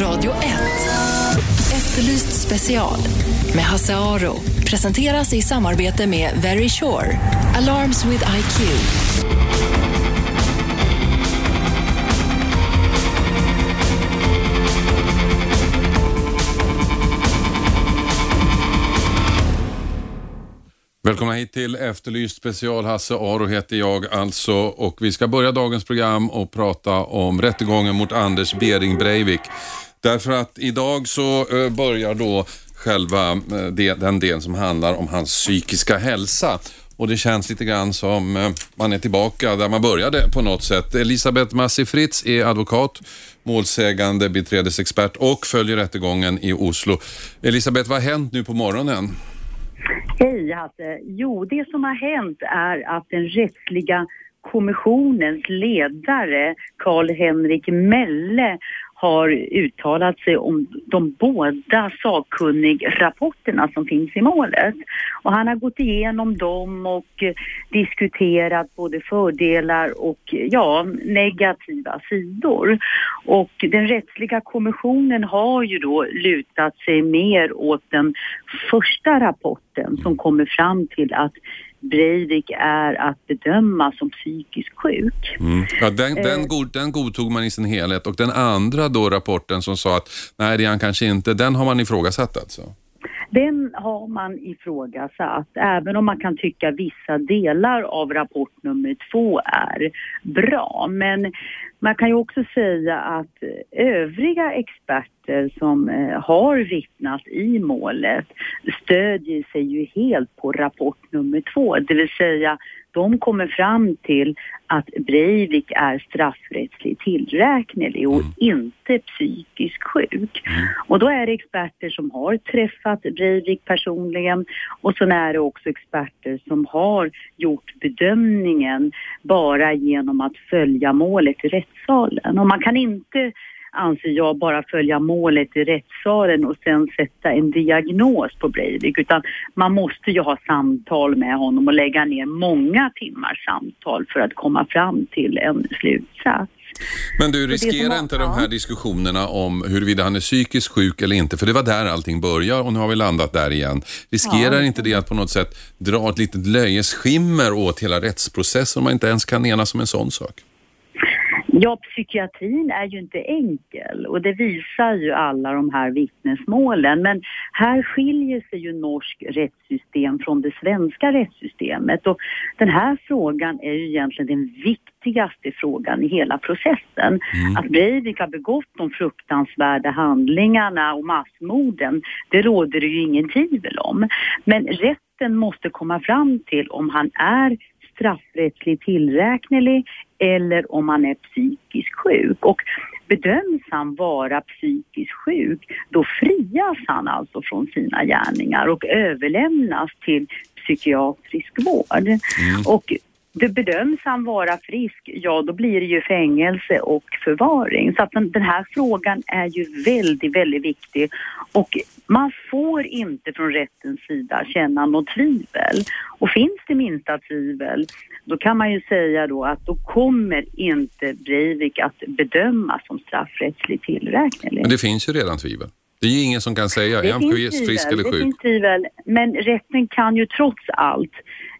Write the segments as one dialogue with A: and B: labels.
A: Radio 1. Efterlyst special med Hasse Aro. Presenteras i samarbete med Very Sure. Alarms with IQ.
B: Välkomna hit till Efterlyst special. Hasse Aro heter jag alltså och vi ska börja dagens program och prata om rättegången mot Anders Bering Breivik. Därför att idag så eh, börjar då själva eh, den delen som handlar om hans psykiska hälsa. Och det känns lite grann som eh, man är tillbaka där man började på något sätt. Elisabeth Massi Fritz är advokat, målsägande, biträdesexpert och följer rättegången i Oslo. Elisabeth, vad har hänt nu på morgonen?
C: Hej Hasse! Jo, det som har hänt är att den rättsliga kommissionens ledare Karl-Henrik Melle har uttalat sig om de båda sakkunnigrapporterna som finns i målet. Och han har gått igenom dem och eh, diskuterat både fördelar och ja, negativa sidor. Och den rättsliga kommissionen har ju då lutat sig mer åt den första rapporten som kommer fram till att Breivik är att bedöma som psykiskt sjuk.
B: Mm. Ja, den,
C: Eh.
B: den, god, den godtog man i sin helhet och den andra då rapporten som sa att nej det är han kanske inte, den har man ifrågasatt alltså?
C: Den har man ifrågasatt, även om man kan tycka vissa delar av rapport nummer två är bra. Men man kan ju också säga att övriga experter som eh, har vittnat i målet stödjer sig ju helt på rapport nummer två, det vill säga de kommer fram till att Breivik är straffrättsligt tillräknelig och inte psykiskt sjuk. Och då är det experter som har träffat Breivik personligen och sen är det också experter som har gjort bedömningen bara genom att följa målet i rättssalen. Och man kan inte anser jag bara följa målet i rättssalen och sen sätta en diagnos på Breivik utan man måste ju ha samtal med honom och lägga ner många timmars samtal för att komma fram till en slutsats.
B: Men du, riskerar inte de här diskussionerna om huruvida han är psykiskt sjuk eller inte, för det var där allting börjar och nu har vi landat där igen. Riskerar
C: Ja.
B: inte det att på något sätt dra ett litet löjes skimmer åt hela rättsprocessen om man inte ens kan enas om en sån sak?
C: Ja, psykiatrin är ju inte enkel och det visar ju alla de här vittnesmålen. Men här skiljer sig ju norsk rättssystem från det svenska rättssystemet och den här frågan är ju egentligen den viktigaste frågan i hela processen. Att Breivik har begått de fruktansvärda handlingarna och massmorden, det råder det ju ingen tvivel om. Men rätten måste komma fram till om han är straffrättsligt tillräknelig eller om han är psykiskt sjuk. Och bedöms han vara psykiskt sjuk, då frias han alltså från sina gärningar och överlämnas till psykiatrisk vård. Och det bedöms han vara frisk, ja då blir det ju fängelse och förvaring. Så att den, den här frågan är ju väldigt, väldigt viktig och man får inte från rättens sida känna något tvivel. Och finns det minsta tvivel, då kan man ju säga då att då kommer inte Breivik att bedömas som straffrättsligt tillräknelig.
B: Men det finns ju redan tvivel. Det är ju ingen som kan säga, är han frisk eller
C: det
B: sjuk?
C: finns tvivel, men rätten kan ju trots allt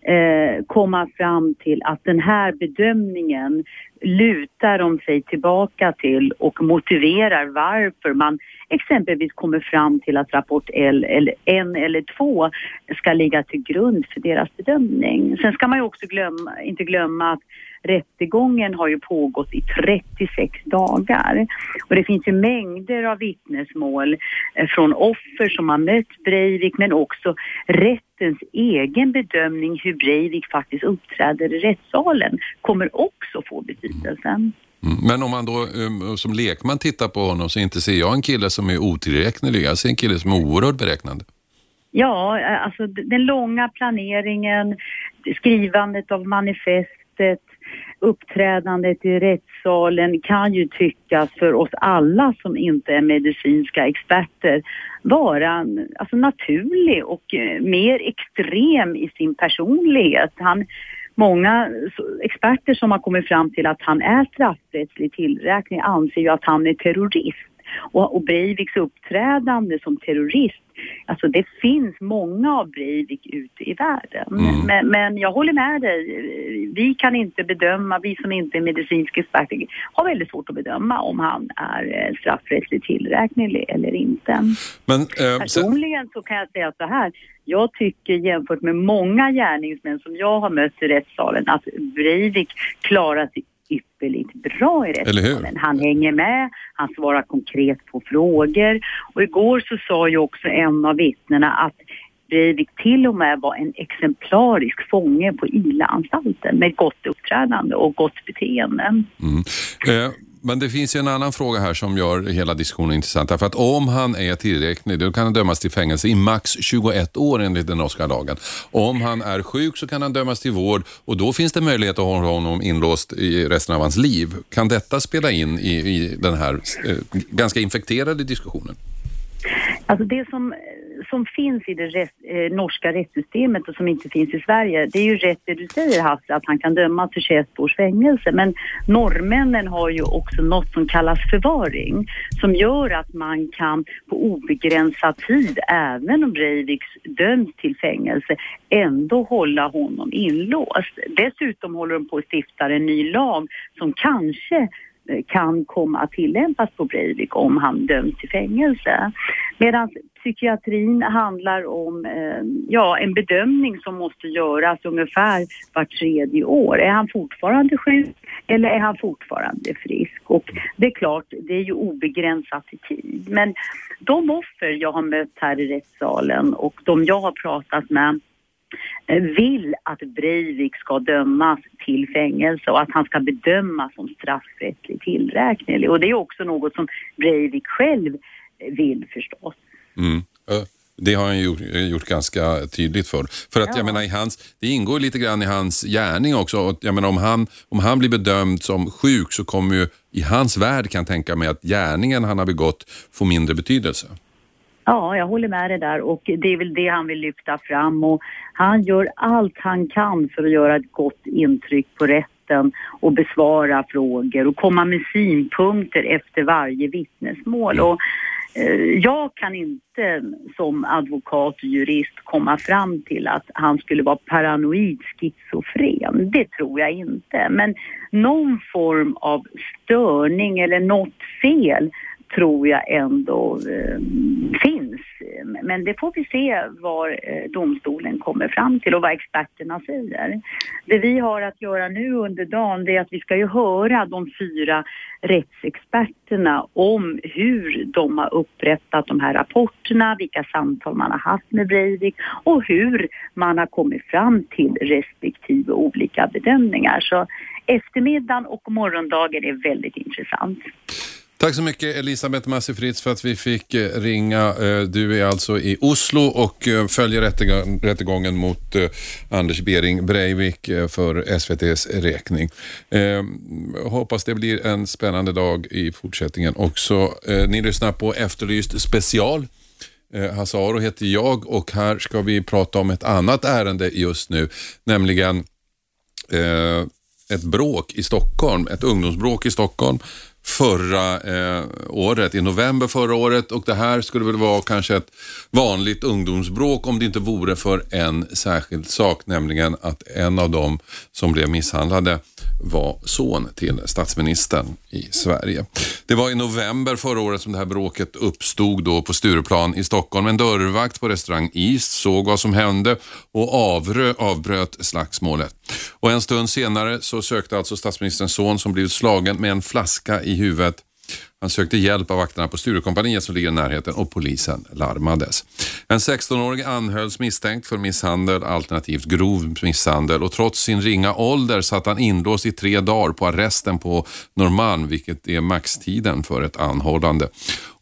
C: eh, komma fram till att den här bedömningen lutar de sig tillbaka till och motiverar varför man exempelvis kommer fram till att rapport L eller en eller två ska ligga till grund för deras bedömning. Sen ska man ju också glömma, inte glömma att rättegången har ju pågått i 36 dagar. Och det finns ju mängder av vittnesmål eh, från offer som har mött Breivik men också rättens egen bedömning hur Breivik faktiskt uppträder i rättssalen kommer också få betydelse.
B: Mm. Men om man då um, som lekman tittar på honom så inte ser jag en kille som är otillräknelig, jag ser en kille som är oerhört beräknande.
C: Ja, eh, alltså den långa planeringen, skrivandet av manifestet, uppträdandet i rättssalen kan ju tyckas för oss alla som inte är medicinska experter vara alltså, naturlig och eh, mer extrem i sin personlighet. Han, många experter som har kommit fram till att han är straffrättslig tillräkning anser ju att han är terrorist. Och, och Breiviks uppträdande som terrorist Alltså det finns många av Breivik ute i världen. Mm. Men, men, jag håller med dig. Vi kan inte bedöma, vi som inte är medicinska experter har väldigt svårt att bedöma om han är eh, straffrättsligt tillräknelig eller inte. Men, eh, Personligen så kan jag säga så här. Jag tycker jämfört med många gärningsmän som jag har mött i rättssalen att Breivik klarar sig ypperligt bra i rättssalen. Han hänger med, han svarar konkret på frågor och igår så sa ju också en av vittnena att Breivik till och med var en exemplarisk fånge på Ila-anstalten med gott uppträdande och gott beteende. Mm.
B: Eh, men det finns ju en annan fråga här som gör hela diskussionen intressant. Därför att om han är tillräcklig, då kan han dömas till fängelse i max 21 år enligt den norska lagen. Om han är sjuk så kan han dömas till vård och då finns det möjlighet att ha honom inlåst i resten av hans liv. Kan detta spela in i, i den här eh, ganska infekterade diskussionen?
C: Alltså det som som finns i det rest, eh, norska rättssystemet och som inte finns i Sverige, det är ju rätt det du säger Hasse, att han kan dömas till 21 års fängelse. Men norrmännen har ju också något som kallas förvaring som gör att man kan på obegränsad tid, även om Breiviks döms till fängelse, ändå hålla honom inlåst. Dessutom håller de på att stifta en ny lag som kanske kan komma att tillämpas på Breivik om han döms till fängelse. Medan psykiatrin handlar om eh, ja, en bedömning som måste göras ungefär vart tredje år. Är han fortfarande sjuk eller är han fortfarande frisk? Och det är klart, det är ju obegränsat i tid. Men de offer jag har mött här i rättssalen och de jag har pratat med vill att Breivik ska dömas till fängelse och att han ska bedömas som straffrättsligt tillräknelig. Och det är också något som Breivik själv vill förstås. Mm.
B: Det har han gjort, gjort ganska tydligt för. För att ja. jag menar, i hans, det ingår lite grann i hans gärning också. Jag menar, om, han, om han blir bedömd som sjuk så kommer ju i hans värld kan jag tänka mig att gärningen han har begått får mindre betydelse.
C: Ja, jag håller med dig där och det är väl det han vill lyfta fram och han gör allt han kan för att göra ett gott intryck på rätten och besvara frågor och komma med synpunkter efter varje vittnesmål. Och, eh, jag kan inte som advokat och jurist komma fram till att han skulle vara paranoid schizofren. Det tror jag inte. Men någon form av störning eller något fel tror jag ändå eh, finns. Men det får vi se vad eh, domstolen kommer fram till och vad experterna säger. Det vi har att göra nu under dagen det är att vi ska ju höra de fyra rättsexperterna om hur de har upprättat de här rapporterna, vilka samtal man har haft med Breivik och hur man har kommit fram till respektive olika bedömningar. Så eftermiddagen och morgondagen är väldigt intressant.
B: Tack så mycket Elisabeth Massi Fritz för att vi fick eh, ringa. Eh, du är alltså i Oslo och eh, följer rättegången mot Anders Bering Breivik för SVTs räkning. Hoppas det blir en spännande dag i fortsättningen också. Ni lyssnar på Efterlyst special. Hasse Aro heter jag och här ska vi prata om ett annat ärende just nu, nämligen ett bråk i Stockholm, ett ungdomsbråk i Stockholm förra eh, året, i november förra året. Och det här skulle väl vara kanske ett vanligt ungdomsbråk om det inte vore för en särskild sak, nämligen att en av dem som blev misshandlade var son till statsministern i Sverige. Det var i november förra året som det här bråket uppstod då på Stureplan i Stockholm. En dörrvakt på restaurang East såg vad som hände och avrö, avbröt slagsmålet. Och en stund senare så sökte alltså statsministerns son som blivit slagen med en flaska i huvudet han sökte hjälp av vakterna på Sturecompagniet som ligger i närheten och polisen larmades. En 16-åring anhölls misstänkt för misshandel alternativt grov misshandel och trots sin ringa ålder satt han inlåst i tre dagar på arresten på Norrmalm vilket är maxtiden för ett anhållande.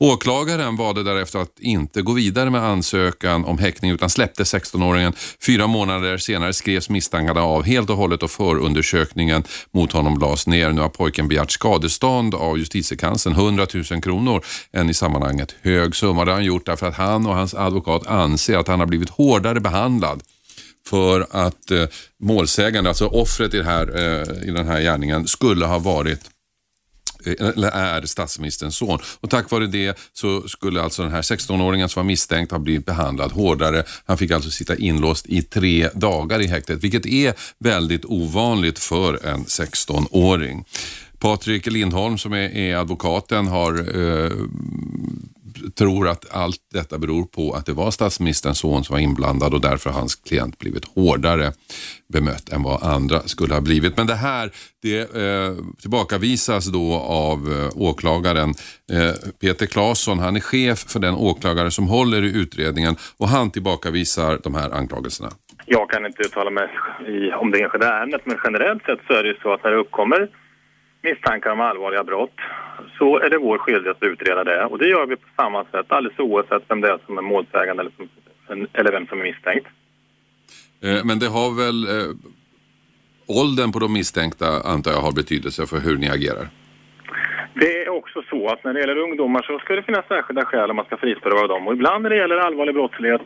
B: Åklagaren valde därefter att inte gå vidare med ansökan om häktning utan släppte 16-åringen. Fyra månader senare skrevs misstankarna av helt och hållet och förundersökningen mot honom lades ner. Nu har pojken begärt skadestånd av justitiekanslern 100 000 kronor. En i sammanhanget hög summa. Det har han gjort därför att han och hans advokat anser att han har blivit hårdare behandlad för att eh, målsägande, alltså offret i, här, eh, i den här gärningen, skulle ha varit Eh, eller är statsministerns son. Och tack vare det så skulle alltså den här 16-åringen som var misstänkt ha blivit behandlad hårdare. Han fick alltså sitta inlåst i tre dagar i häktet, vilket är väldigt ovanligt för en 16-åring. Patrik Lindholm som är, är advokaten har eh, tror att allt detta beror på att det var statsministerns son som var inblandad och därför har hans klient blivit hårdare bemött än vad andra skulle ha blivit. Men det här det eh, tillbakavisas då av eh, åklagaren eh, Peter Claesson. Han är chef för den åklagare som håller i utredningen och han tillbakavisar de här anklagelserna.
D: Jag kan inte uttala mig i, om det enskilda ärendet men generellt sett så är det ju så att när det uppkommer misstankar om allvarliga brott så är det vår skyldighet att utreda det. Och det gör vi på samma sätt alldeles oavsett vem det är som är målsägande eller, som, eller vem som är misstänkt.
B: Eh, men det har väl eh, åldern på de misstänkta antar jag har betydelse för hur ni agerar?
D: Det är också så att när det gäller ungdomar så ska det finnas särskilda skäl om man ska frihetsberöva dem. Och ibland när det gäller allvarlig brottslighet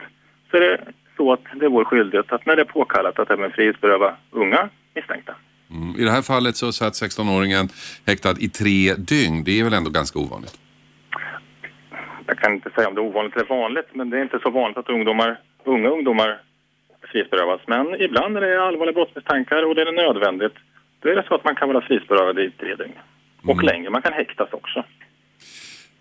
D: så är det så att det är vår skyldighet att när det är påkallat att även frihetsberöva unga misstänkta.
B: Mm. I det här fallet så satt 16-åringen häktad i tre dygn. Det är väl ändå ganska ovanligt?
D: Jag kan inte säga om det är ovanligt eller vanligt, men det är inte så vanligt att ungdomar, unga ungdomar frihetsberövas. Men ibland när det är allvarliga brottsmisstankar och det är nödvändigt, då är det så att man kan vara frihetsberövad i tre dygn. Och mm. längre, man kan häktas också.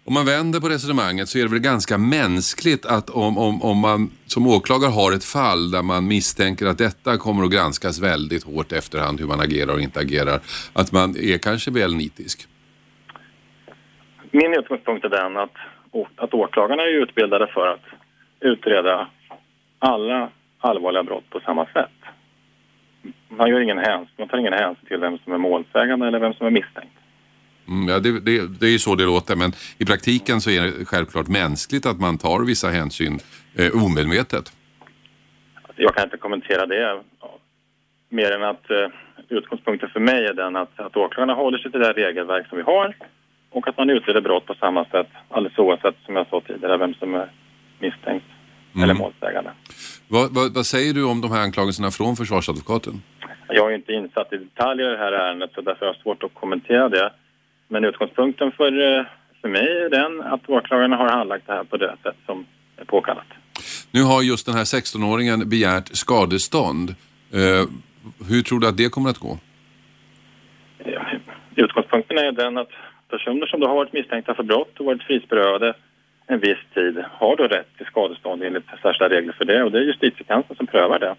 B: Om man vänder på resonemanget så är det väl ganska mänskligt att om, om, om man som åklagare har ett fall där man misstänker att detta kommer att granskas väldigt hårt efterhand hur man agerar och inte agerar, att man är kanske väl nitisk?
D: Min utgångspunkt är den att, att åklagarna är utbildade för att utreda alla allvarliga brott på samma sätt. Man, gör ingen hänsyn, man tar ingen hänsyn till vem som är målsägande eller vem som är misstänkt.
B: Mm, ja, det, det, det är ju så det låter, men i praktiken så är det självklart mänskligt att man tar vissa hänsyn eh, omedvetet.
D: Jag kan inte kommentera det mer än att eh, utgångspunkten för mig är den att, att åklagarna håller sig till det regelverk som vi har och att man utreder brott på samma sätt, alldeles oavsett som jag sa tidigare, vem som är misstänkt mm. eller målsägande.
B: Vad, vad, vad, säger du om de här anklagelserna från försvarsadvokaten?
D: Jag är inte insatt i detaljer i det här ärendet så därför har jag svårt att kommentera det. Men utgångspunkten för, eh, för mig är den att åklagarna har handlagt det här på det sätt som är påkallat.
B: Nu har just den här 16-åringen begärt skadestånd. Eh, hur tror du att det kommer att gå?
D: Ja, utgångspunkten är den att personer som då har varit misstänkta för brott och varit frihetsberövade en viss tid har då rätt till skadestånd enligt särskilda regler för det och det är justitiekanslern som prövar det.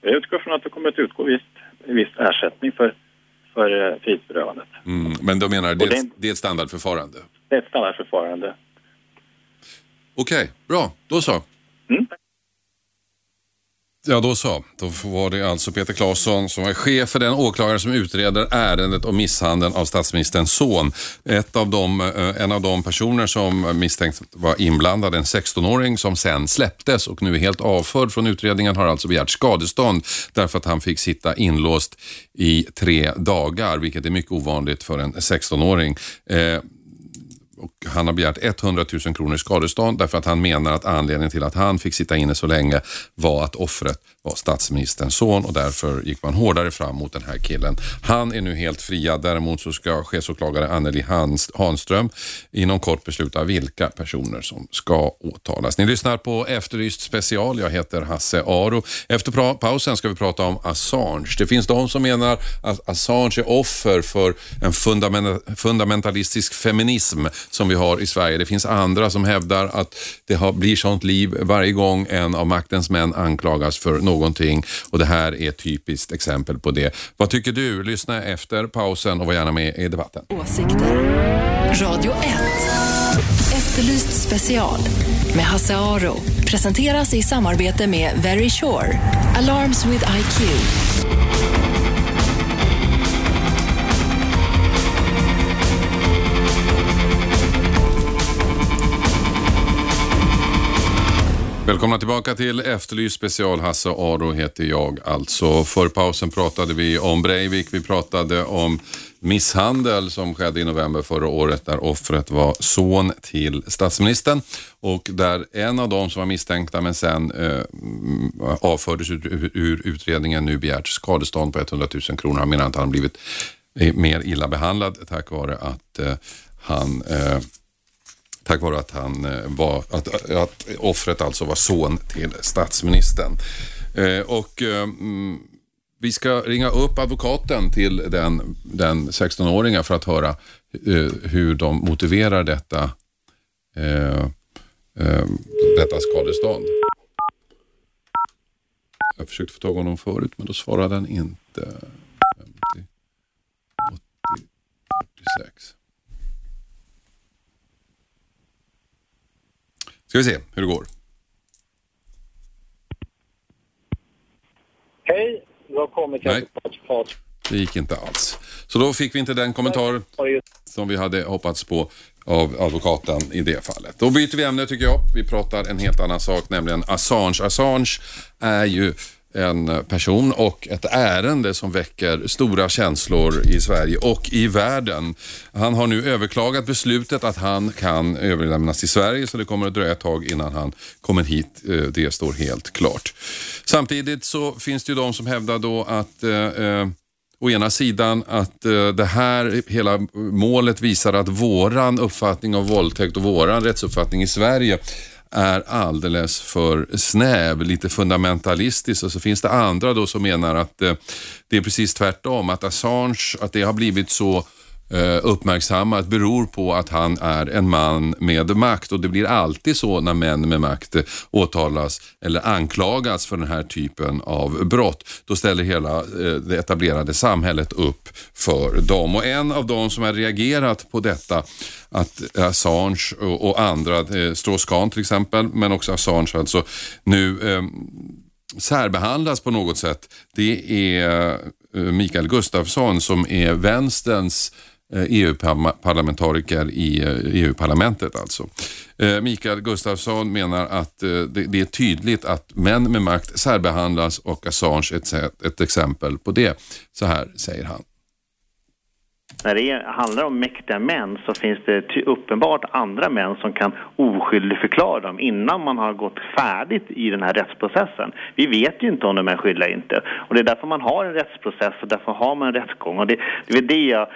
D: Jag utgår från att det kommer att utgå viss, viss ersättning för för eh, frihetsberövandet.
B: Mm, men då menar det, det, det är ett standardförfarande?
D: Det är ett standardförfarande.
B: Okej, okay, bra. Då så. Mm. Ja, då så. Då var det alltså Peter Claesson som är chef för den åklagare som utreder ärendet om misshandeln av statsministerns son. Ett av de, eh, en av de personer som misstänkt var inblandad, en 16-åring som sen släpptes och nu är helt avförd från utredningen, har alltså begärt skadestånd därför att han fick sitta inlåst i tre dagar, vilket är mycket ovanligt för en 16-åring. Och han har begärt 100 000 kronor i skadestånd därför att han menar att anledningen till att han fick sitta inne så länge var att offret var statsministerns son och därför gick man hårdare fram mot den här killen. Han är nu helt friad. Däremot så ska chefsåklagare Anneli Hanström inom kort besluta vilka personer som ska åtalas. Ni lyssnar på Efterlyst special. Jag heter Hasse Aro. Efter pausen ska vi prata om Assange. Det finns de som menar att Assange är offer för en fundamentalistisk feminism som vi har i Sverige. Det finns andra som hävdar att det blir sånt liv varje gång en av maktens män anklagas för någonting och det här är ett typiskt exempel på det. Vad tycker du? Lyssna efter pausen och var gärna med i debatten.
A: Åsikter. Radio 1. Efterlyst special med Hasse Aro presenteras i samarbete med Very Sure. Alarms with IQ.
B: Välkomna tillbaka till Efterlyst special. Hasse Aro heter jag alltså. För pausen pratade vi om Breivik, vi pratade om misshandel som skedde i november förra året där offret var son till statsministern och där en av dem som var misstänkta men sen eh, avfördes ur, ur, utredningen nu begärt skadestånd på 100 000 kronor. Han menar att han blivit mer illa behandlad tack vare att eh, han eh, tack vare att han eh, var, att, att offret alltså var son till statsministern. Eh, och eh, mm, vi ska ringa upp advokaten till den, den 16-åringen för att höra eh, hur de motiverar detta, eh, eh, detta skadestånd. Jag försökte få tag på honom förut men då svarade han inte. 50, 80, 46. Ska vi se hur det går.
E: Hej, du har kommit
B: Nej. Det gick inte alls. Så då fick vi inte den kommentar som vi hade hoppats på av advokaten i det fallet. Då byter vi ämne tycker jag. Vi pratar en helt annan sak, nämligen Assange. Assange är ju en person och ett ärende som väcker stora känslor i Sverige och i världen. Han har nu överklagat beslutet att han kan överlämnas till Sverige så det kommer att dröja ett tag innan han kommer hit. Eh, det står helt klart. Samtidigt så finns det ju de som hävdar då att eh, eh å ena sidan att eh, det här hela målet visar att våran uppfattning av våldtäkt och våran rättsuppfattning i Sverige är alldeles för snäv, lite fundamentalistisk. Och så finns det andra då som menar att eh, det är precis tvärtom, att Assange, att det har blivit så Eh, uppmärksammat beror på att han är en man med makt och det blir alltid så när män med makt åtalas eller anklagas för den här typen av brott. Då ställer hela eh, det etablerade samhället upp för dem och en av de som har reagerat på detta att Assange och, andra, eh, Strauss-Kahn till exempel, men också Assange alltså nu eh, särbehandlas på något sätt. Det är Mikael Gustafsson som är vänsterns Eh, EU-parlamentariker i eh, EU-parlamentet alltså. Eh, Mikael Gustafsson menar att det är tydligt att män med makt särbehandlas och Assange är ett exempel på det. Så här säger han.
F: När det handlar om mäktiga män så finns det uppenbart andra män som kan oskyldigförklara dem innan man har gått färdigt i den här rättsprocessen. Vi vet ju inte om de är skyldiga eller inte. Och det är därför man har en rättsprocess och därför har man en rättsgång. Och det, det är det jag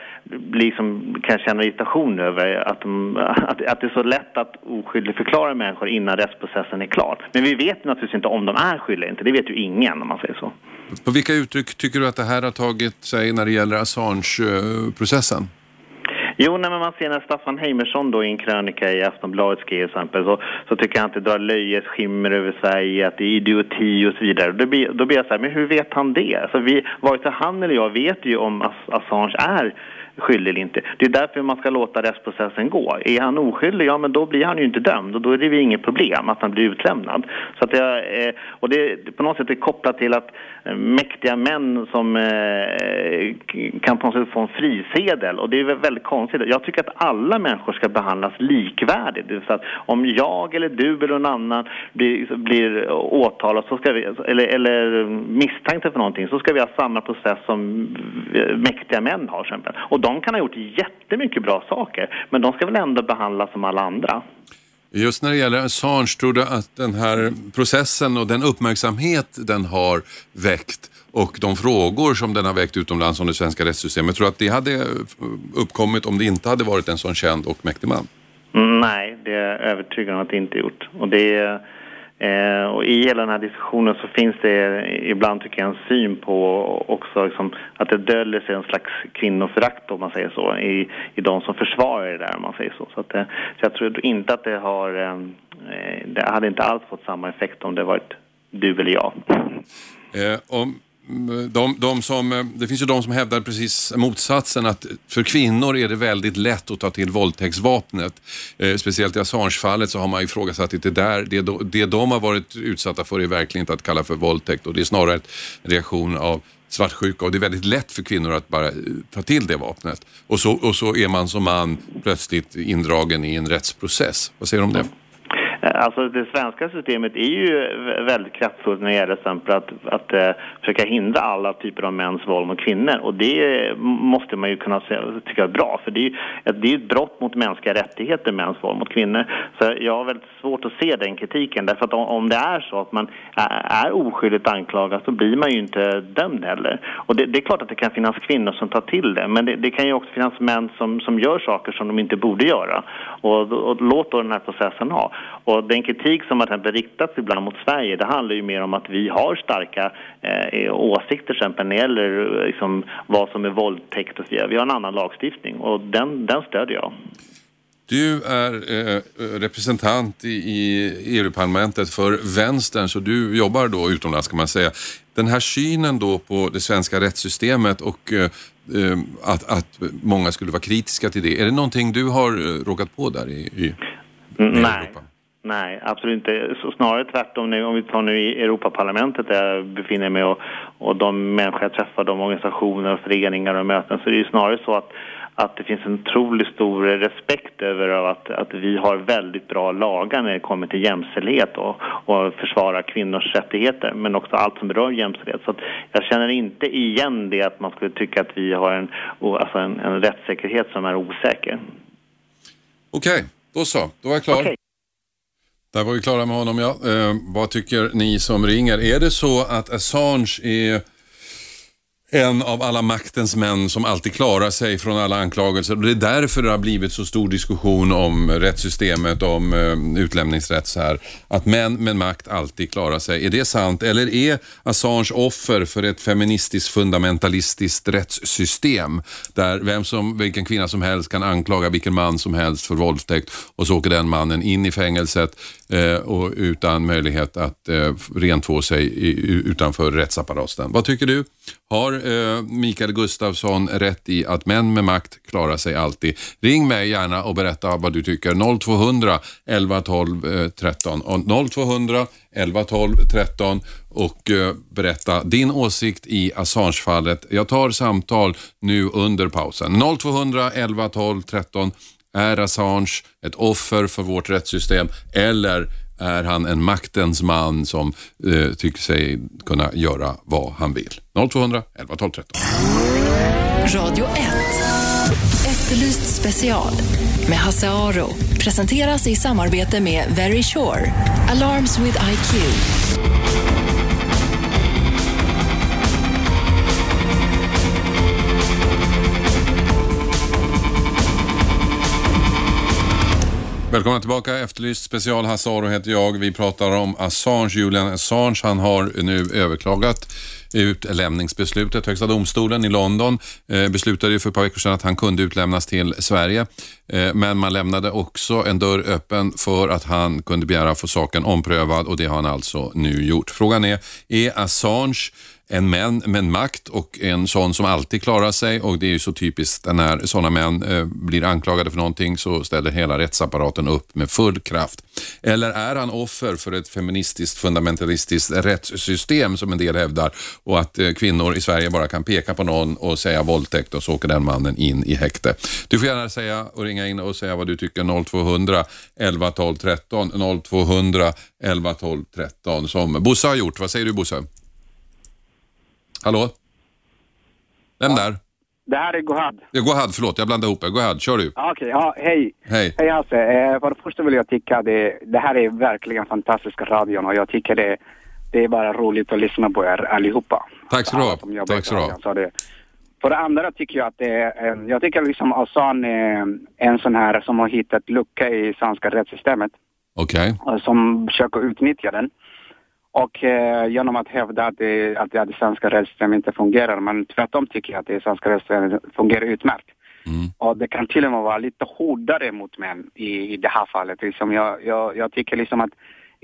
F: liksom kan känna irritation över, att, de, att, att det är så lätt att oskyldigförklara människor innan rättsprocessen är klar. Men vi vet naturligtvis inte om de är skyldiga eller inte. Det vet ju ingen om man säger så.
B: På vilka uttryck tycker du att det här har tagit sig när det gäller Assange-processen?
F: Jo, när man ser när Staffan Heimersson då i en krönika i Aftonbladet skrev till exempel så, så tycker han att det drar löjets skimmer över Sverige, att det är idioti och så vidare. Då blir, då blir jag så här, men hur vet han det? Alltså vi, vare sig han eller jag vet ju om Assange är skyldig eller inte. Det är därför man ska låta rättsprocessen gå. Är han oskyldig, ja men då blir han ju inte dömd och då är det ju inget problem att han blir utlämnad. Så att det, eh, och det på något sätt är kopplat till att eh, mäktiga män som eh, kan på något sätt få en frisedel och det är väldigt konstigt. Jag tycker att alla människor ska behandlas likvärdigt. Det vill säga att om jag eller du eller någon annan blir, blir åtalad så ska vi, eller, eller misstänkta för någonting så ska vi ha samma process som mäktiga män har. Exempel. Och de kan ha gjort jättemycket bra saker, men de ska väl ändå behandlas som alla andra.
B: Just när det gäller Assange, tror du att den här processen och den uppmärksamhet den har väckt och de frågor som den har väckt utomlands om det svenska rättssystemet, tror du att det hade uppkommit om det inte hade varit en sån känd och mäktig man?
F: Nej, det är jag övertygad om att det inte gjort. Och det är Eh, och I hela den här diskussionen så finns det ibland tycker jag en syn på också liksom, att det döljer sig en slags kvinnoförakt om man säger så i, i de som försvarar det där om man säger så. Så, att, eh, så jag tror inte att det har, eh, det hade inte alls fått samma effekt om det varit du eller jag.
B: Eh, om de, de som, det finns ju de som hävdar precis motsatsen att för kvinnor är det väldigt lätt att ta till våldtäktsvapnet. Eh, speciellt i Assange-fallet så har man ifrågasatt att det, där, det, det de har varit utsatta för är verkligen inte att kalla för våldtäkt och det är snarare en reaktion av svartsjuka och det är väldigt lätt för kvinnor att bara eh, ta till det vapnet. Och så, och så är man som man plötsligt indragen i en rättsprocess. Vad säger du om det?
F: Eh, alltså det svenska systemet är ju väldigt kraftfullt när det gäller exempel att, att uh, försöka hindra alla typer av mäns våld mot kvinnor och det eh, måste man ju kunna tycka är bra för det är ju ett, det är ett brott mot mänskliga rättigheter, mäns våld mot kvinnor. Så jag har väldigt svårt att se den kritiken därför att om, om det är så att man är, är oskyldigt anklagad så blir man ju inte dömd heller. Och det, det, är klart att det kan finnas kvinnor som tar till det men det, det kan ju också finnas män som, som gör saker som de inte borde göra. Och, och låt då den här processen ha. Och den kritik som har riktats ibland mot Sverige det handlar ju mer om att vi har starka eh, åsikter till exempel när det gäller liksom, vad som är våldtäkt och så vidare. Vi har en annan lagstiftning och den, den stödjer jag.
B: Du är eh, representant i, i EU-parlamentet för vänstern så du jobbar då utomlands kan man säga. Den här synen då på det svenska rättssystemet och eh, eh att, att många skulle vara kritiska till det. Är det någonting du har eh, råkat på där i, i,
F: i Nej. Europa? Nej, absolut inte. Så snarare tvärtom nu, om vi tar nu i Europaparlamentet där jag befinner mig och, och de människor jag träffar, de organisationer, föreningar och möten, så är det ju snarare så att att det finns en otroligt stor respekt över att, att vi har väldigt bra lagar när det kommer till jämställdhet och, och försvara kvinnors rättigheter men också allt som berör jämställdhet. Så jag känner inte igen det att man skulle tycka att vi har en, alltså en, en rättssäkerhet som är osäker.
B: Okej, okay, då så. Då var jag klar. Okay. Där var vi klara med honom ja. Eh, vad tycker ni som ringer? Är det så att Assange är en av alla maktens män som alltid klarar sig från alla anklagelser. Och det är därför det har blivit så stor diskussion om rättssystemet, om eh, utlämningsrätt så här. Att män med makt alltid klarar sig. Är det sant? Eller är Assange offer för ett feministiskt fundamentalistiskt rättssystem där vem som, vilken kvinna som helst kan anklaga vilken man som helst för våldtäkt och så åker den mannen in i fängelset eh, och utan möjlighet att eh, rentvå sig i, utanför rättsapparaten. Vad tycker du? Har eh, Mikael Gustafsson rätt i att män med makt klarar sig alltid? Ring mig gärna och berätta vad du tycker. 0200 11 12 13. Och 0200 11 12 13 och eh, berätta din åsikt i Assange-fallet. Jag tar samtal nu under pausen. 0200 11 12 13. Är Assange ett offer för vårt rättssystem eller är han en maktens man som eh, tycker sig kunna göra vad han vill. 0200 11 12 13.
A: Radio 1. Efterlyst special med Hasse Aro presenteras i samarbete med Very Sure. Alarms with IQ.
B: Välkomna tillbaka. Efterlyst special. Hasse Aro heter jag. Vi pratar om Assange. Julian Assange, han har nu överklagat utlämningsbeslutet. Högsta domstolen i London eh, beslutade ju för ett par veckor sedan att han kunde utlämnas till Sverige. Eh, men man lämnade också en dörr öppen för att han kunde begära att få saken omprövad och det har han alltså nu gjort. Frågan är, är Assange en män med makt och en sån som alltid klarar sig och det är ju så typiskt när sådana män eh, blir anklagade för någonting så ställer hela rättsapparaten upp med full kraft. Eller är han offer för ett feministiskt fundamentalistiskt rättssystem som en del hävdar och att eh, kvinnor i Sverige bara kan peka på någon och säga våldtäkt och så åker den mannen in i häkte. Du får gärna säga och ringa in och säga vad du tycker 0200 11 12 13 0200 11 12 13 som Bosse har gjort. Vad säger du Bosse? Hallå? Vem ja. där?
E: Det här är Gohad.
B: Ja, Gohad, förlåt. Jag blandade ihop er. Gohad, kör du.
E: Okej, okay, ja, hej.
B: Hej.
E: Hej Hasse. Eh, för det första vill jag tycka att det, det här är verkligen fantastiska radion och jag tycker det, det är bara roligt att lyssna på er allihopa.
B: Tack så du ha. Tack så du.
E: För det andra tycker jag att det är, jag tycker liksom Assan är en sån här som har hittat lucka i svenska rättssystemet.
B: Okej.
E: Okay. Som försöker utnyttja den. Och eh, genom att hävda att det, att det svenska rättssystemet inte fungerar, men tvärtom tycker jag att det svenska rättssystemet fungerar utmärkt. Mm. Och det kan till och med vara lite hårdare mot män i, i det här fallet. Liksom jag, jag, jag tycker liksom att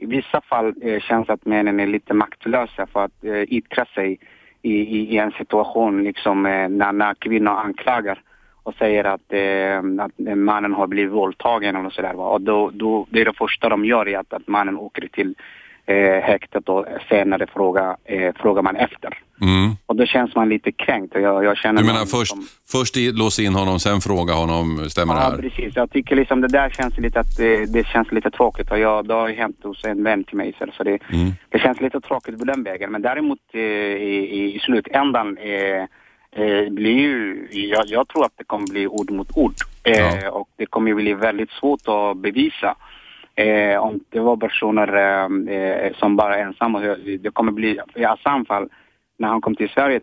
E: i vissa fall eh, känns att männen är lite maktlösa för att eh, yttra sig i, i, i en situation liksom eh, när, när kvinnor anklagar och säger att, eh, att mannen har blivit våldtagen eller sådär. Och då, då, det är det första de gör är att, att mannen åker till eh, häktet och senare frågar, eh, frågar man efter.
B: Mm.
E: Och då känns man lite kränkt. Jag, jag känner
B: Du menar först,
E: som-
B: först låsa in honom, sen fråga honom, stämmer det
E: Ja,
B: här?
E: precis. Jag tycker liksom det där känns lite att det, det känns lite tråkigt och jag, det har ju hänt hos en vän till mig så det,
B: Mm.
E: det känns lite tråkigt på den vägen. Men däremot eh, i, i, slutändan eh, eh, blir ju, jag, jag tror att det kommer bli ord mot ord. Eh,
B: Ja.
E: Och det kommer bli väldigt svårt att bevisa. Eh, om det var personer eh, eh, som bara är ensamma, det kommer bli, i Assam fall, när han kom till Sverige,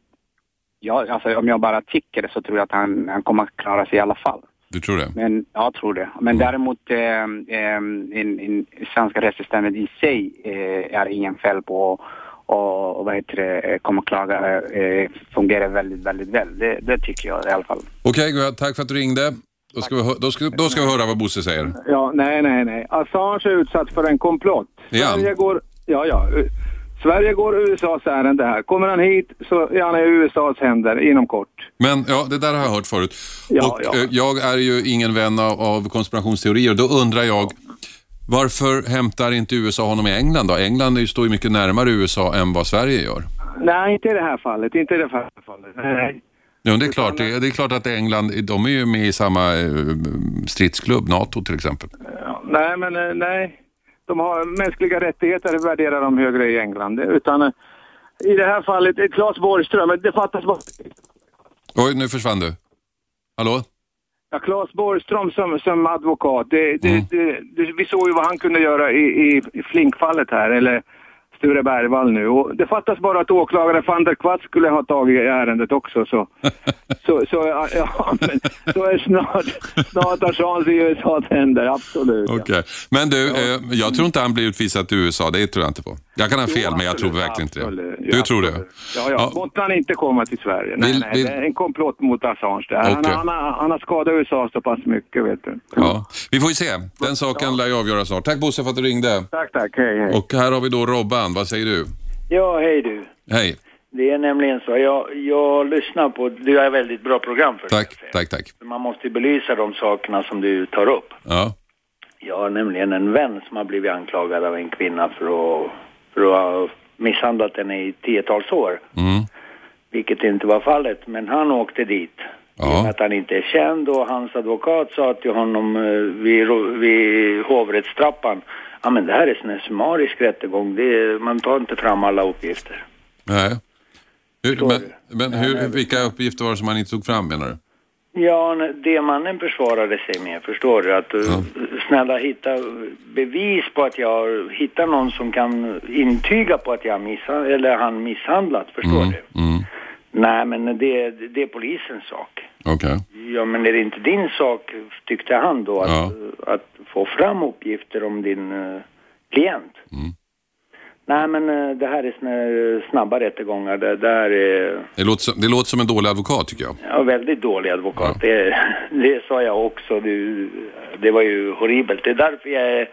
E: ja, alltså, om jag bara tycker det så tror jag att han, han kommer att klara sig i alla fall.
B: Du tror det?
E: Men jag tror det. Men däremot eh, eh, in, in, svenska rättssystemet i sig eh, är ingen fel på och, och vad heter det, eh, kommer klaga eh, fungerar väldigt, väldigt väl. Det, det tycker jag i alla fall.
B: Okej, Guad, tack för att du ringde. Då ska, vi, då, ska, då ska vi höra vad Bosse säger.
G: Ja, nej, nej, nej. Assange är utsatt för en komplott.
B: Han?
G: Sverige går, ja, ja. Sverige går USAs ärende här. Kommer han hit så är han i USAs händer inom kort.
B: Men ja, det där har jag hört förut.
G: Ja,
B: och
G: ja.
B: eh, jag är ju ingen vän av, av konspirationsteorier. Då undrar jag, varför hämtar inte USA honom i England då? England står ju mycket närmare USA än vad Sverige gör.
G: Nej, inte i det här fallet. Inte i det här fallet. Nej.
B: Ja, det, är klart, det, det är klart att England, de är ju med i samma eh, stridsklubb, NATO till exempel.
G: Nej, men eh, nej. De har mänskliga rättigheter värderar de högre i England. Utan eh, i det här fallet, Claes Borgström, det fattas bara...
B: Oj, nu försvann du. Hallå?
G: Ja, Claes Borgström som, som advokat, det, det,
B: Mm.
G: det, vi såg ju vad han kunde göra i, i, i Flinkfallet här, eller Sture Bergvall nu. Och det fattas bara att åklagaren van der Kvast skulle ha tagit ärendet också. Så, så, så, ja, ja, men, så är snart, snart Assange i USAs händer, absolut. ja.
B: Okej. Men du, eh, jag tror inte han blir utvisad till USA, det tror jag inte på. Jag kan ha fel, men jag tror verkligen inte det. Du tror det?
G: Ja, ja.
B: Ja.
G: Måtte han inte komma till Sverige. Nej,
B: Vill-
G: nej,
B: vill-
G: det är en komplott mot Assange. Det här. Han, han, har, han har skadat USA så pass mycket, vet du.
B: Ja. Vi får ju se. Den saken lär ju avgöras snart. Tack Bosse för att du ringde.
G: Tack, tack. Hej, hej.
B: Och här har vi då Robban, vad säger du?
H: Ja, hej du.
B: Hej,
H: Det är nämligen så, jag, jag lyssnar på, du är väldigt bra program för
B: tack, tack, tack.
H: Man måste belysa de sakerna som du tar upp.
B: Ja,
H: Jag har nämligen en vän som har blivit anklagad av en kvinna för att, för att ha misshandlat henne i tiotals år.
B: mm.
H: Vilket inte var fallet, men han åkte dit.
B: Ja.
H: att han inte är känd och hans advokat sa till honom eh, vid, vid hovrättstrappan Ja men det här är en summarisk rättegång, det är, man tar inte fram alla uppgifter.
B: Nej. Hur, men men hur, vilka uppgifter var det som han inte tog fram menar du?
H: Ja, det mannen försvarade sig med, förstår du? Att uh, snälla hitta bevis på att jag har hittat någon som kan intyga på att jag misshandlat, eller han misshandlat, förstår
B: Mm,
H: du?
B: mm.
H: Nej, men det, det är polisens sak.
B: Okej.
H: Ja, men är det inte din sak, tyckte han då, att,
B: Ja.
H: att få fram uppgifter om din eh, klient?
B: Mm.
H: Nej, men eh, det här är här snabba rättegångar. Det där är
B: Det, låter som, det låter som en dålig advokat tycker jag.
H: Ja, väldigt dålig advokat. Det, det sa jag också. Det, det var ju horribelt. Det är därför jag är,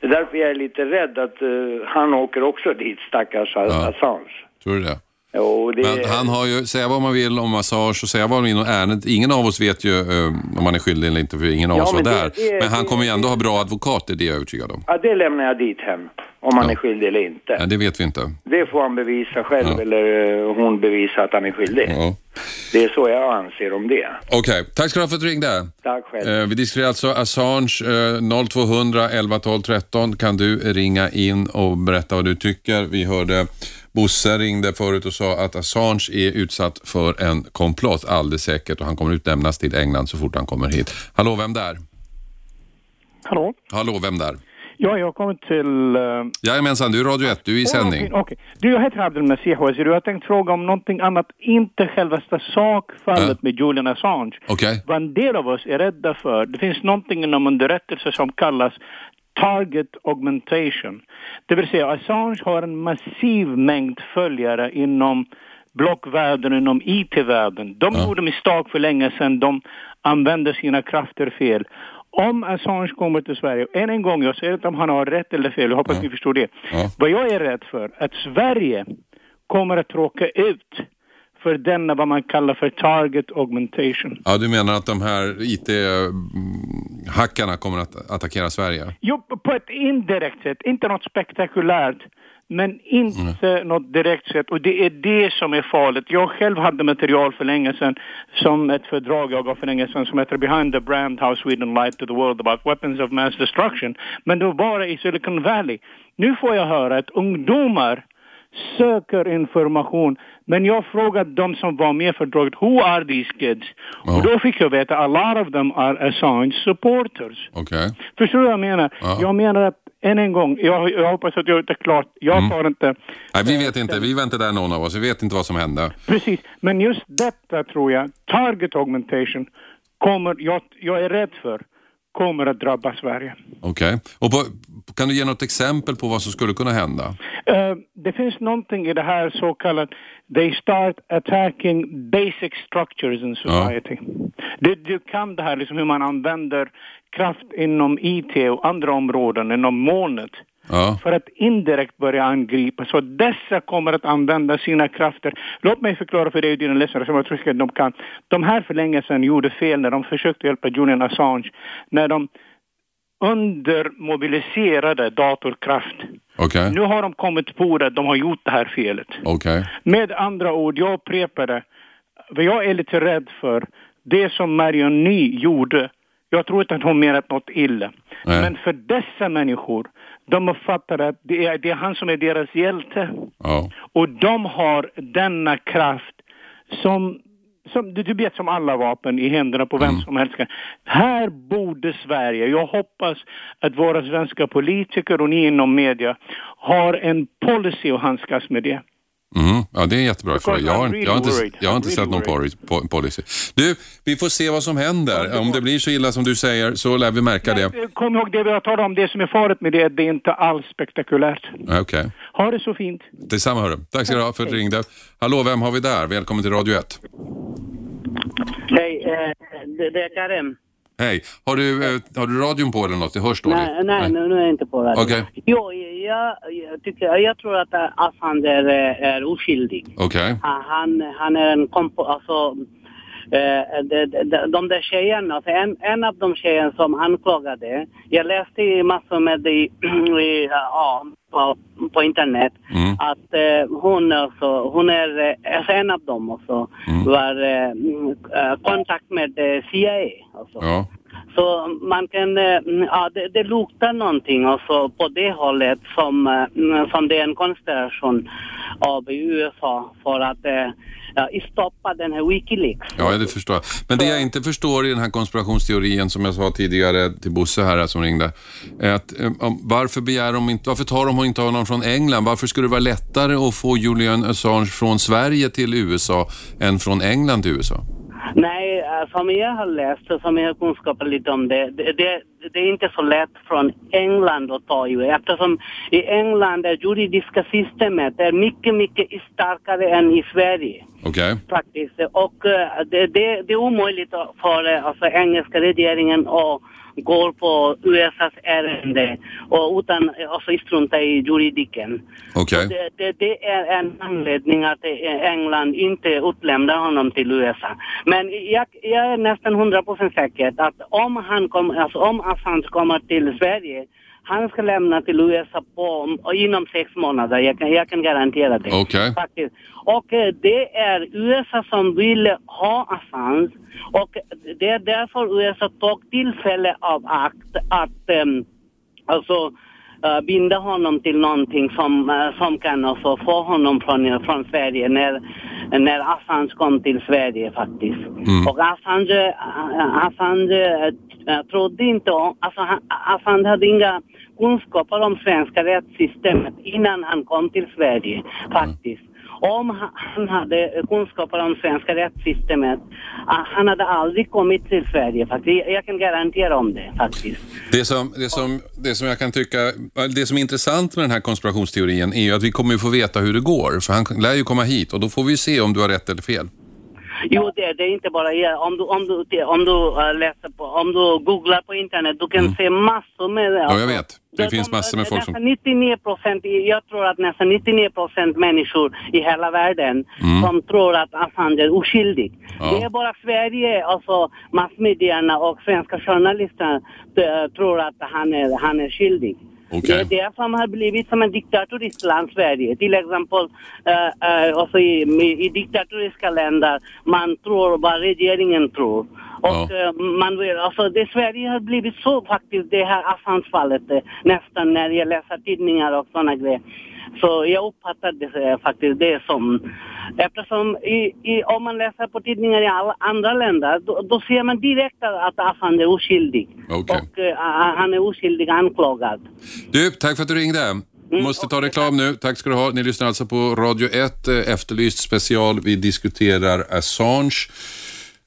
H: det är, därför jag är lite rädd att eh, han åker också dit, stackars
B: Ja.
H: Assange.
B: Tror du det?
H: Jo, det,
B: Men han har ju, säga vad man vill om massage och säga vad man vill om ärendet. Ingen av oss vet ju eh, om han är skyldig eller inte, för ingen av
H: Ja,
B: oss var
H: det-
B: där.
H: det-
B: men han kommer ju ändå ha bra advokat, det är jag övertygad om.
H: ja, det lämnar jag dit hem. Om han
B: Ja.
H: är skyldig eller inte.
B: Nej, det vet vi inte.
H: Det får han bevisa själv
B: Ja.
H: eller eh, hon bevisa att han är skyldig.
B: Ja.
H: Det är så jag anser om det.
B: Okej, tack ska du ha för att du ringde.
H: Tack själv.
B: Eh, vi diskuterar alltså Assange, eh, 0200 11 12 13 kan du ringa in och berätta vad du tycker. Vi hörde Bosse ringde förut och sa att Assange är utsatt för en komplott alldeles säkert och han kommer utlämnas till England så fort han kommer hit. Hallå, vem där?
I: Hallå?
B: Hallå, vem där?
I: Ja, jag kommit till... Uh...
B: Jajamensan, du är Radio 1, du är i sändning.
I: Okej, okej. Du, jag heter Abdelmesih Wazir och jag tänkte fråga om någonting annat, inte självaste sakfallet
B: Ja.
I: med Julian Assange.
B: Okej,
I: Vad en del av oss är rädda för, det finns någonting inom underrättelse som kallas target augmentation. Det vill säga Assange har en massiv mängd följare inom blockvärlden, inom IT-världen. De
B: Ja.
I: gjorde misstag för länge sedan, de använder sina krafter fel. Om Assange kommer till Sverige, än en gång, jag säger inte om han har rätt eller fel, jag hoppas
B: Ja.
I: ni förstår det.
B: Ja.
I: Vad jag är rädd för, att Sverige kommer att råka ut för denna vad man kallar för target augmentation.
B: ja, du menar att de här IT-hackarna kommer att attackera Sverige?
I: Jo, på ett indirekt sätt, inte något spektakulärt. men inte något direkt sätt. Och det är det som är farligt. Jag själv hade material för länge sedan som ett fördrag jag gav för länge sedan som heter Behind the Brand How Sweden Lied to the World About Weapons of Mass Destruction. Men det var bara i Silicon Valley. Nu får jag höra att ungdomar söker information. Men jag frågade de som var med för fördraget, who are these kids?
B: Ja.
I: Och då fick jag veta, a lot of them are Assange supporters.
B: Okej.
I: Förstår du vad jag menar?
B: Ja.
I: Jag menar att, än en gång, jag, jag hoppas att jag det klart. Jag
B: Mm.
I: tar inte
B: Nej, vi vet inte. Vi var inte där någon av oss. Vi vet inte vad som hände.
I: Precis, men just detta tror jag, target augmentation, kommer, jag, jag är rädd för, kommer att drabba Sverige.
B: Okej. Och på, kan du ge något exempel på vad som skulle kunna hända?
I: Eh, det finns någonting i det här så kallat, they start attacking basic structures in society. Det, det kan det här liksom hur man använder kraft inom IT och andra områden, inom molnet.
B: Ja.
I: för att indirekt börja angripa. Så dessa kommer att använda sina krafter. Låt mig förklara för dig och dina lyssnare som jag tror att de kan. De här för länge sedan gjorde fel när de försökte hjälpa Julian Assange. När de undermobiliserade datorkraft.
B: Okej.
I: Nu har de kommit på det, de har gjort det här felet.
B: Okej.
I: Med andra ord, jag upprepar det. Vad jag är lite rädd för, det som Marion Ny gjorde, jag tror inte att hon menat något illa.
B: Nej.
I: Men för dessa människor, de uppfattar att det är, det är han som är deras hjälte.
B: Ja.
I: Och de har denna kraft som, som du, vet som alla vapen i händerna på vem som helst. Här borde Sverige, jag hoppas att våra svenska politiker och ni inom media har en policy att handskas med det.
B: Mm. Ja, det är en jättebra
I: Because
B: fråga. Jag har,
I: really
B: jag har inte, jag har inte
I: I'm
B: sett någon
I: really
B: poli- po- policy. Du, vi får se vad som händer. Om det blir så illa som du säger så lär vi märka det.
I: Eh, Kom ihåg det vi har talat om, det som är farligt med det, det är inte alls spektakulärt.
B: Okej.
I: Ha det så fint.
B: Detsamma hörru. Tack ska du ha för att du ringde. Hallå, vem har vi där? Välkommen till Radio 1.
J: Hej, eh, det, det är Karim.
B: Hej. Har du, eh, har du radion på eller något? Det hörs dåligt.
J: Nej, nej, Nu, nu är jag inte på radio.
B: Okej.
J: Jo, jag, jag, tycker, jag tror att eh, Assange är, eh, är oskyldig.
B: Okej.
J: Han- Han, han är en kompo, alltså eh, de, de, de där tjejerna, alltså en, en av de tjejerna som anklagade, jag läste i massor med det i, i, ja, på, på internet
B: Mm.
J: att eh, hon, alltså, hon är, eh, alltså en av dem också,
B: Mm.
J: var eh, mm, eh, kontakt med eh, CIA. Alltså.
B: Ja.
J: Så man kan, eh, mm, ja det, det luktar någonting alltså på det hållet som, eh, mm, som det är en konspiration av USA för att eh, ja, stoppa den här Wikileaks.
B: Ja, det förstår jag. Men det jag inte förstår i den här konspirationsteorin som jag sa tidigare till Bosse här som ringde, är att eh, varför begär de inte, varför tar de inte någon från England? Varför skulle det vara lättare att få Julian Assange från Sverige till USA än från England till USA?
J: Nej, eh, som jag har läst och som jag har kunskap lite om det, det, det, det är inte så lätt från England att ta ju eftersom i England det juridiska systemet är mycket, mycket starkare än i Sverige.
B: Okej?
J: faktiskt. Och eh, det, det, det är omöjligt för alltså, engelska regeringen att gå på USAs ärende och utan alltså, strunta i juridiken.
B: Okej.
J: Det, det, det är en anledning att England inte utlämnar honom till USA. Men jag, jag är nästan 100% säker att om han kom, alltså om Assange kommer till Sverige han ska lämna till USA på, inom sex månader, jag kan, jag kan garantera det. Faktiskt. Och eh, det är USA som vill ha Assange och det är därför USA tog tillfälle av akt att um, alltså eh, binda honom till någonting som, eh, som kan alltså få honom från, från Sverige när, när Assange kom till Sverige faktiskt.
B: Mm.
J: Och Assange, eh, Assange trodde inte om, alltså Assange hade inga kunskaper om svenska rättssystemet innan han kom till Sverige faktiskt. Om han hade kunskaper om svenska rättssystemet, ah, han hade aldrig kommit till Sverige faktiskt. Jag- Jag kan garantera om det faktiskt.
B: Det som, det, som, det som jag kan tycka, ah, det som är intressant med den här konspirationsteorin är ju att vi kommer ju få veta hur det går. För han lär ju komma hit och då får vi se om du har rätt eller fel.
J: Jo, det, det är inte bara jag. Om du, om du, om du äh, läser på, om du googlar på internet, du kan se massor med...
B: Mm. Ja, jag vet. Det
J: de-
B: finns massor med folk som...
J: Nästan 99 procent, jag tror att nästan 99 procent människor i hela världen
B: Mm.
J: som tror att Assange är oskyldig.
B: Ja.
J: Det är bara Sverige, alltså massmedierna och svenska journalister eh, tror att han är, han är skyldig.
B: Okej.
J: Det är det som har blivit som en diktatoriskt land Sverige. Till exempel uh, uh, alltså i, i, diktatoriska länder, man tror vad regeringen tror. Och eh, man vill, alltså det Sverige har blivit så faktiskt, det här Assange-fallet, nästan när jag läser tidningar och sådana grejer. Så jag uppfattar det eh, faktiskt det som, eftersom i, i, om man läser på tidningar i alla andra länder, då, då ser man direkt att Assange är oskyldig.
B: Okej.
J: Och eh, han är oskyldig anklagad.
B: Du, tack för att du ringde. Måste ta reklam nu. Tack ska du ha. Ni lyssnar alltså på Radio 1, eh, Efterlyst special. Vi diskuterar Assange.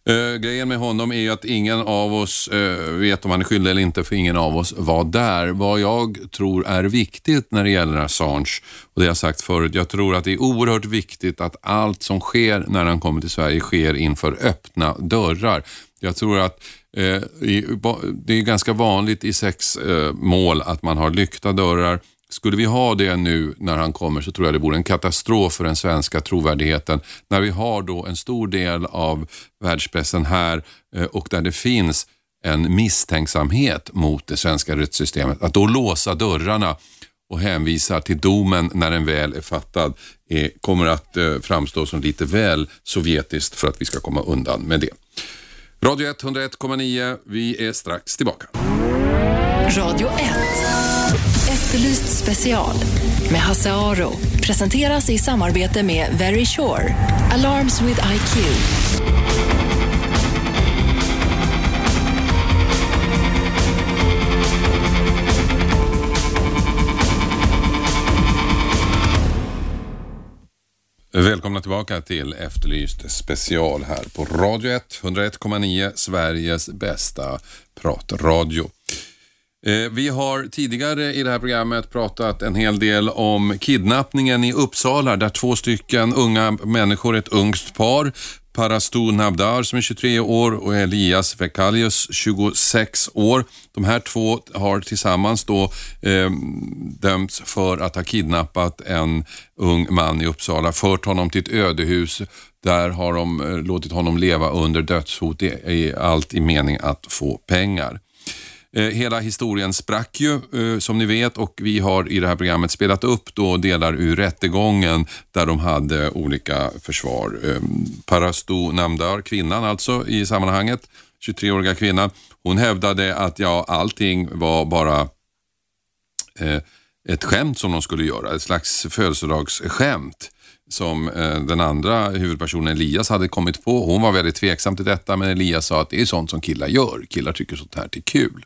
B: Uh, grejen med honom är ju att ingen av oss uh, vet om han är skyldig eller inte, för ingen av oss var där. Vad jag tror är viktigt när det gäller Assange, och det har jag sagt förut, jag tror att det är oerhört viktigt att allt som sker när han kommer till Sverige sker inför öppna dörrar. Jag tror att uh, i, det är ganska vanligt i sexmål att man har lyckta dörrar. Skulle vi ha det nu när han kommer så tror jag det vore en katastrof för den svenska trovärdigheten. När vi har då en stor del av världspressen här eh, och där det finns en misstänksamhet mot det svenska rättssystemet. Att då låsa dörrarna och hänvisa till domen när den väl är fattad är, kommer att eh, framstå som lite väl sovjetiskt för att vi ska komma undan med det. Radio 101,9. Vi är strax tillbaka.
A: Radio 1. Efterlyst special med Hasse Aro. Presenteras i samarbete med Very Sure. Alarms with IQ.
B: Välkomna tillbaka till Efterlyst special här på Radio 1, 101,9, Sveriges bästa pratradio. Eh, vi har tidigare i det här programmet pratat en hel del om kidnappningen i Uppsala där två stycken unga människor, ett ungt par, Parastu Nabdar som är 23 år och Elias Vekalius 26 år. De här två har tillsammans då eh, dömts för att ha kidnappat en ung man i Uppsala, fört honom till ett ödehus. Där har de eh, låtit honom leva under dödshot i, i allt i mening att få pengar. Eh, hela historien sprack ju eh, som ni vet och vi har i det här programmet spelat upp då delar ur rättegången där de hade olika försvar. Ehm, Parastu Namdar, kvinnan alltså i sammanhanget, 23-åriga kvinnan, hon hävdade att ja, allting var bara eh, ett skämt som de skulle göra, ett slags födelsedagsskämt som den andra huvudpersonen Elias hade kommit på. Hon var väldigt tveksam till detta men Elias sa att det är sånt som killar gör. Killar tycker sånt här är kul.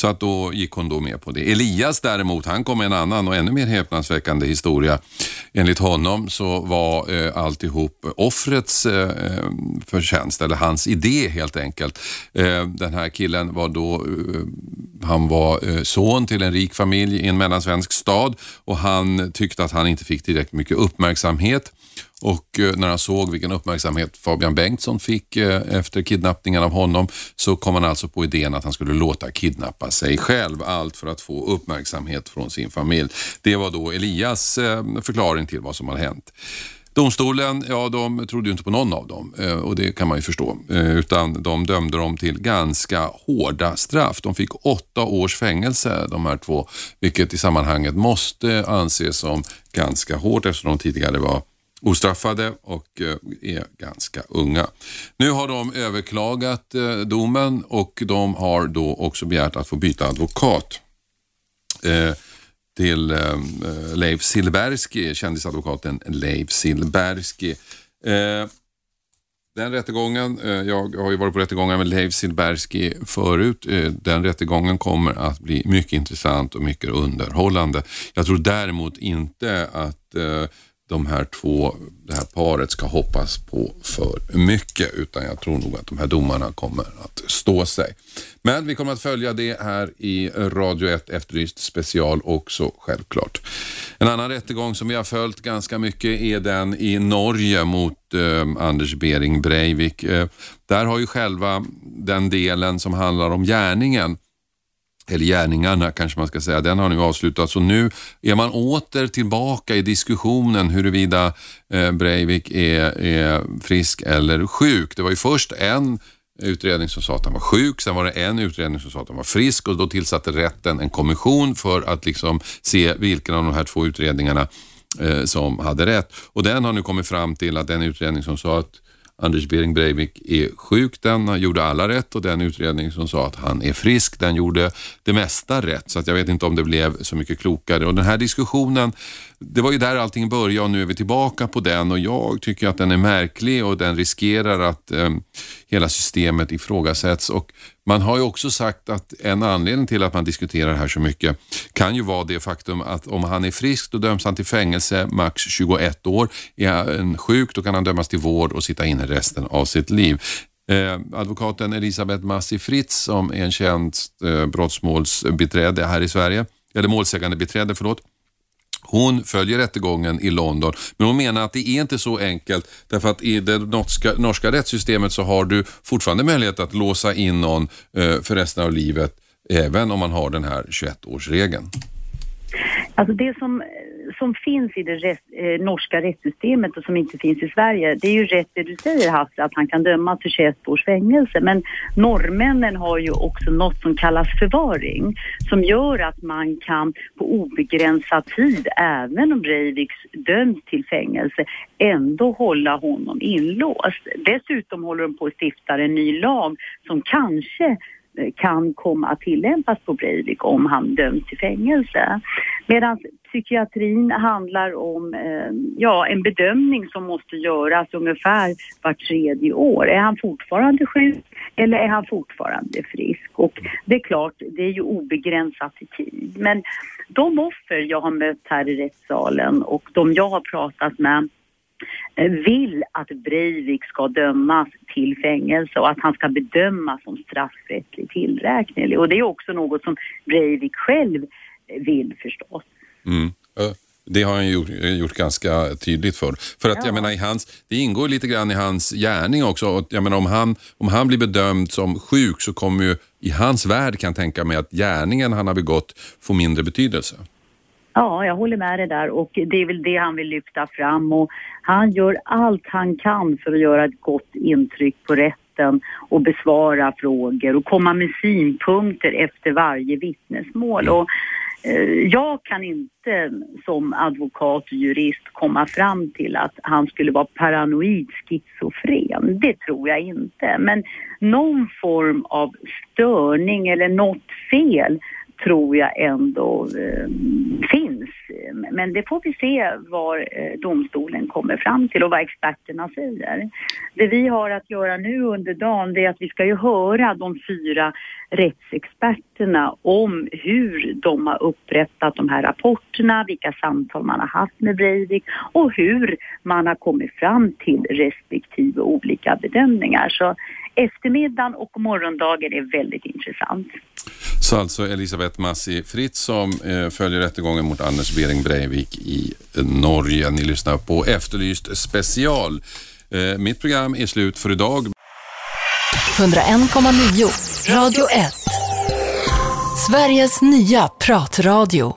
B: Så att då gick hon då med på det. Elias däremot, han kom med en annan och ännu mer häpnadsväckande historia. Enligt honom så var eh, alltihop offrets eh, förtjänst, eller hans idé helt enkelt. Eh, den här killen var då, eh, han var eh, son till en rik familj i en mellansvensk stad och han tyckte att han inte fick tillräckligt mycket uppmärksamhet. Och eh, när han såg vilken uppmärksamhet Fabian Bengtsson fick eh, efter kidnappningen av honom så kom han alltså på idén att han skulle låta kidnappa sig själv. Allt för att få uppmärksamhet från sin familj. Det var då Elias eh, förklaring till vad som har hänt. Domstolen, ja de trodde ju inte på någon av dem eh, och det kan man ju förstå. Eh, utan de dömde dem till ganska hårda straff. De fick åtta års fängelse de här två, vilket i sammanhanget måste anses som ganska hårt eftersom de tidigare var ostraffade och eh, är ganska unga. Nu har de överklagat eh, domen och de har då också begärt att få byta advokat eh, till Leif Silberski, kändisadvokaten Leif Silberski. Den rättegången, jag har ju varit på rättegångar med Leif Silberski förut. Den rättegången kommer att bli mycket intressant och mycket underhållande. Jag tror däremot inte att de här två, det här paret ska hoppas på för mycket utan jag tror nog att de här domarna kommer att stå sig. Men vi kommer att följa det här i Radio 1 Efterlyst special också självklart. En annan rättegång som vi har följt ganska mycket är den i Norge mot eh, Anders Bering Breivik. Eh, där har ju själva den delen som handlar om gärningen eller gärningarna kanske man ska säga, den har nu avslutats och nu är man åter tillbaka i diskussionen huruvida eh, Breivik är, är frisk eller sjuk. Det var ju först en utredning som sa att han var sjuk, sen var det en utredning som sa att han var frisk och då tillsatte rätten en kommission för att liksom se vilken av de här två utredningarna eh, som hade rätt. Och den har nu kommit fram till att den utredning som sa att Anders Behring Breivik är sjuk, den gjorde alla rätt och den utredning som sa att han är frisk, den gjorde det mesta rätt. Så att jag vet inte om det blev så mycket klokare. Och den här diskussionen, det var ju där allting började och nu är vi tillbaka på den och jag tycker att den är märklig och den riskerar att eh, hela systemet ifrågasätts. Och man har ju också sagt att en anledning till att man diskuterar det här så mycket kan ju vara det faktum att om han är frisk då döms han till fängelse max 21 år. Är han eh, sjuk då kan han dömas till vård och sitta inne resten av sitt liv. Eh, advokaten Elisabeth Massi Fritz som är en känd eh, brottsmålsbiträde här i Sverige, eller målsägandebiträde förlåt. Hon följer rättegången i London, men hon menar att det är inte så enkelt därför att i det norska, norska rättssystemet så har du fortfarande möjlighet att låsa in någon eh, för resten av livet även om man har den här 21-årsregeln.
C: Alltså det som, som finns i det rest, eh, norska rättssystemet och som inte finns i Sverige, det är ju rätt det du säger Hasse, att han kan dömas till 21 års fängelse. Men norrmännen har ju också något som kallas förvaring, som gör att man kan på obegränsad tid, även om Breiviks döms till fängelse, ändå hålla honom inlåst. Dessutom håller de på att stifta en ny lag som kanske kan komma att tillämpas på Breivik om han döms till fängelse. Medan psykiatrin handlar om eh, ja, en bedömning som måste göras ungefär vart tredje år. Är han fortfarande sjuk eller är han fortfarande frisk? Och det är klart, det är ju obegränsat i tid. Men de offer jag har mött här i rättssalen och de jag har pratat med vill att Breivik ska dömas till fängelse och att han ska bedömas som straffrättsligt tillräknelig. Och det är också något som Breivik själv vill förstås.
B: Mm. Det har han gjort, gjort, ganska tydligt för. För att ja. jag menar, i hans, det ingår lite grann i hans gärning också. Och jag menar, om, han, om han blir bedömd som sjuk så kommer ju i hans värld kan jag tänka mig att gärningen han har begått får mindre betydelse.
C: Ja, jag håller med dig där och det är väl det han vill lyfta fram och han gör allt han kan för att göra ett gott intryck på rätten och besvara frågor och komma med synpunkter efter varje vittnesmål. Och, eh, jag kan inte som advokat och jurist komma fram till att han skulle vara paranoid schizofren. Det tror jag inte. Men någon form av störning eller något fel tror jag ändå eh, finns. Men det får vi se vad eh, domstolen kommer fram till och vad experterna säger. Det vi har att göra nu under dagen det är att vi ska ju höra de fyra rättsexperterna om hur de har upprättat de här rapporterna, vilka samtal man har haft med Breivik och hur man har kommit fram till respektive olika bedömningar. Så eftermiddagen och morgondagen är väldigt intressant.
B: Så alltså Elisabeth Massi Fritz som eh, följer rättegången mot Anders Bering Breivik i eh, Norge. Ni lyssnar på Efterlyst special. Eh, mitt program är slut för idag.
A: 101,9 Radio 1 Sveriges nya pratradio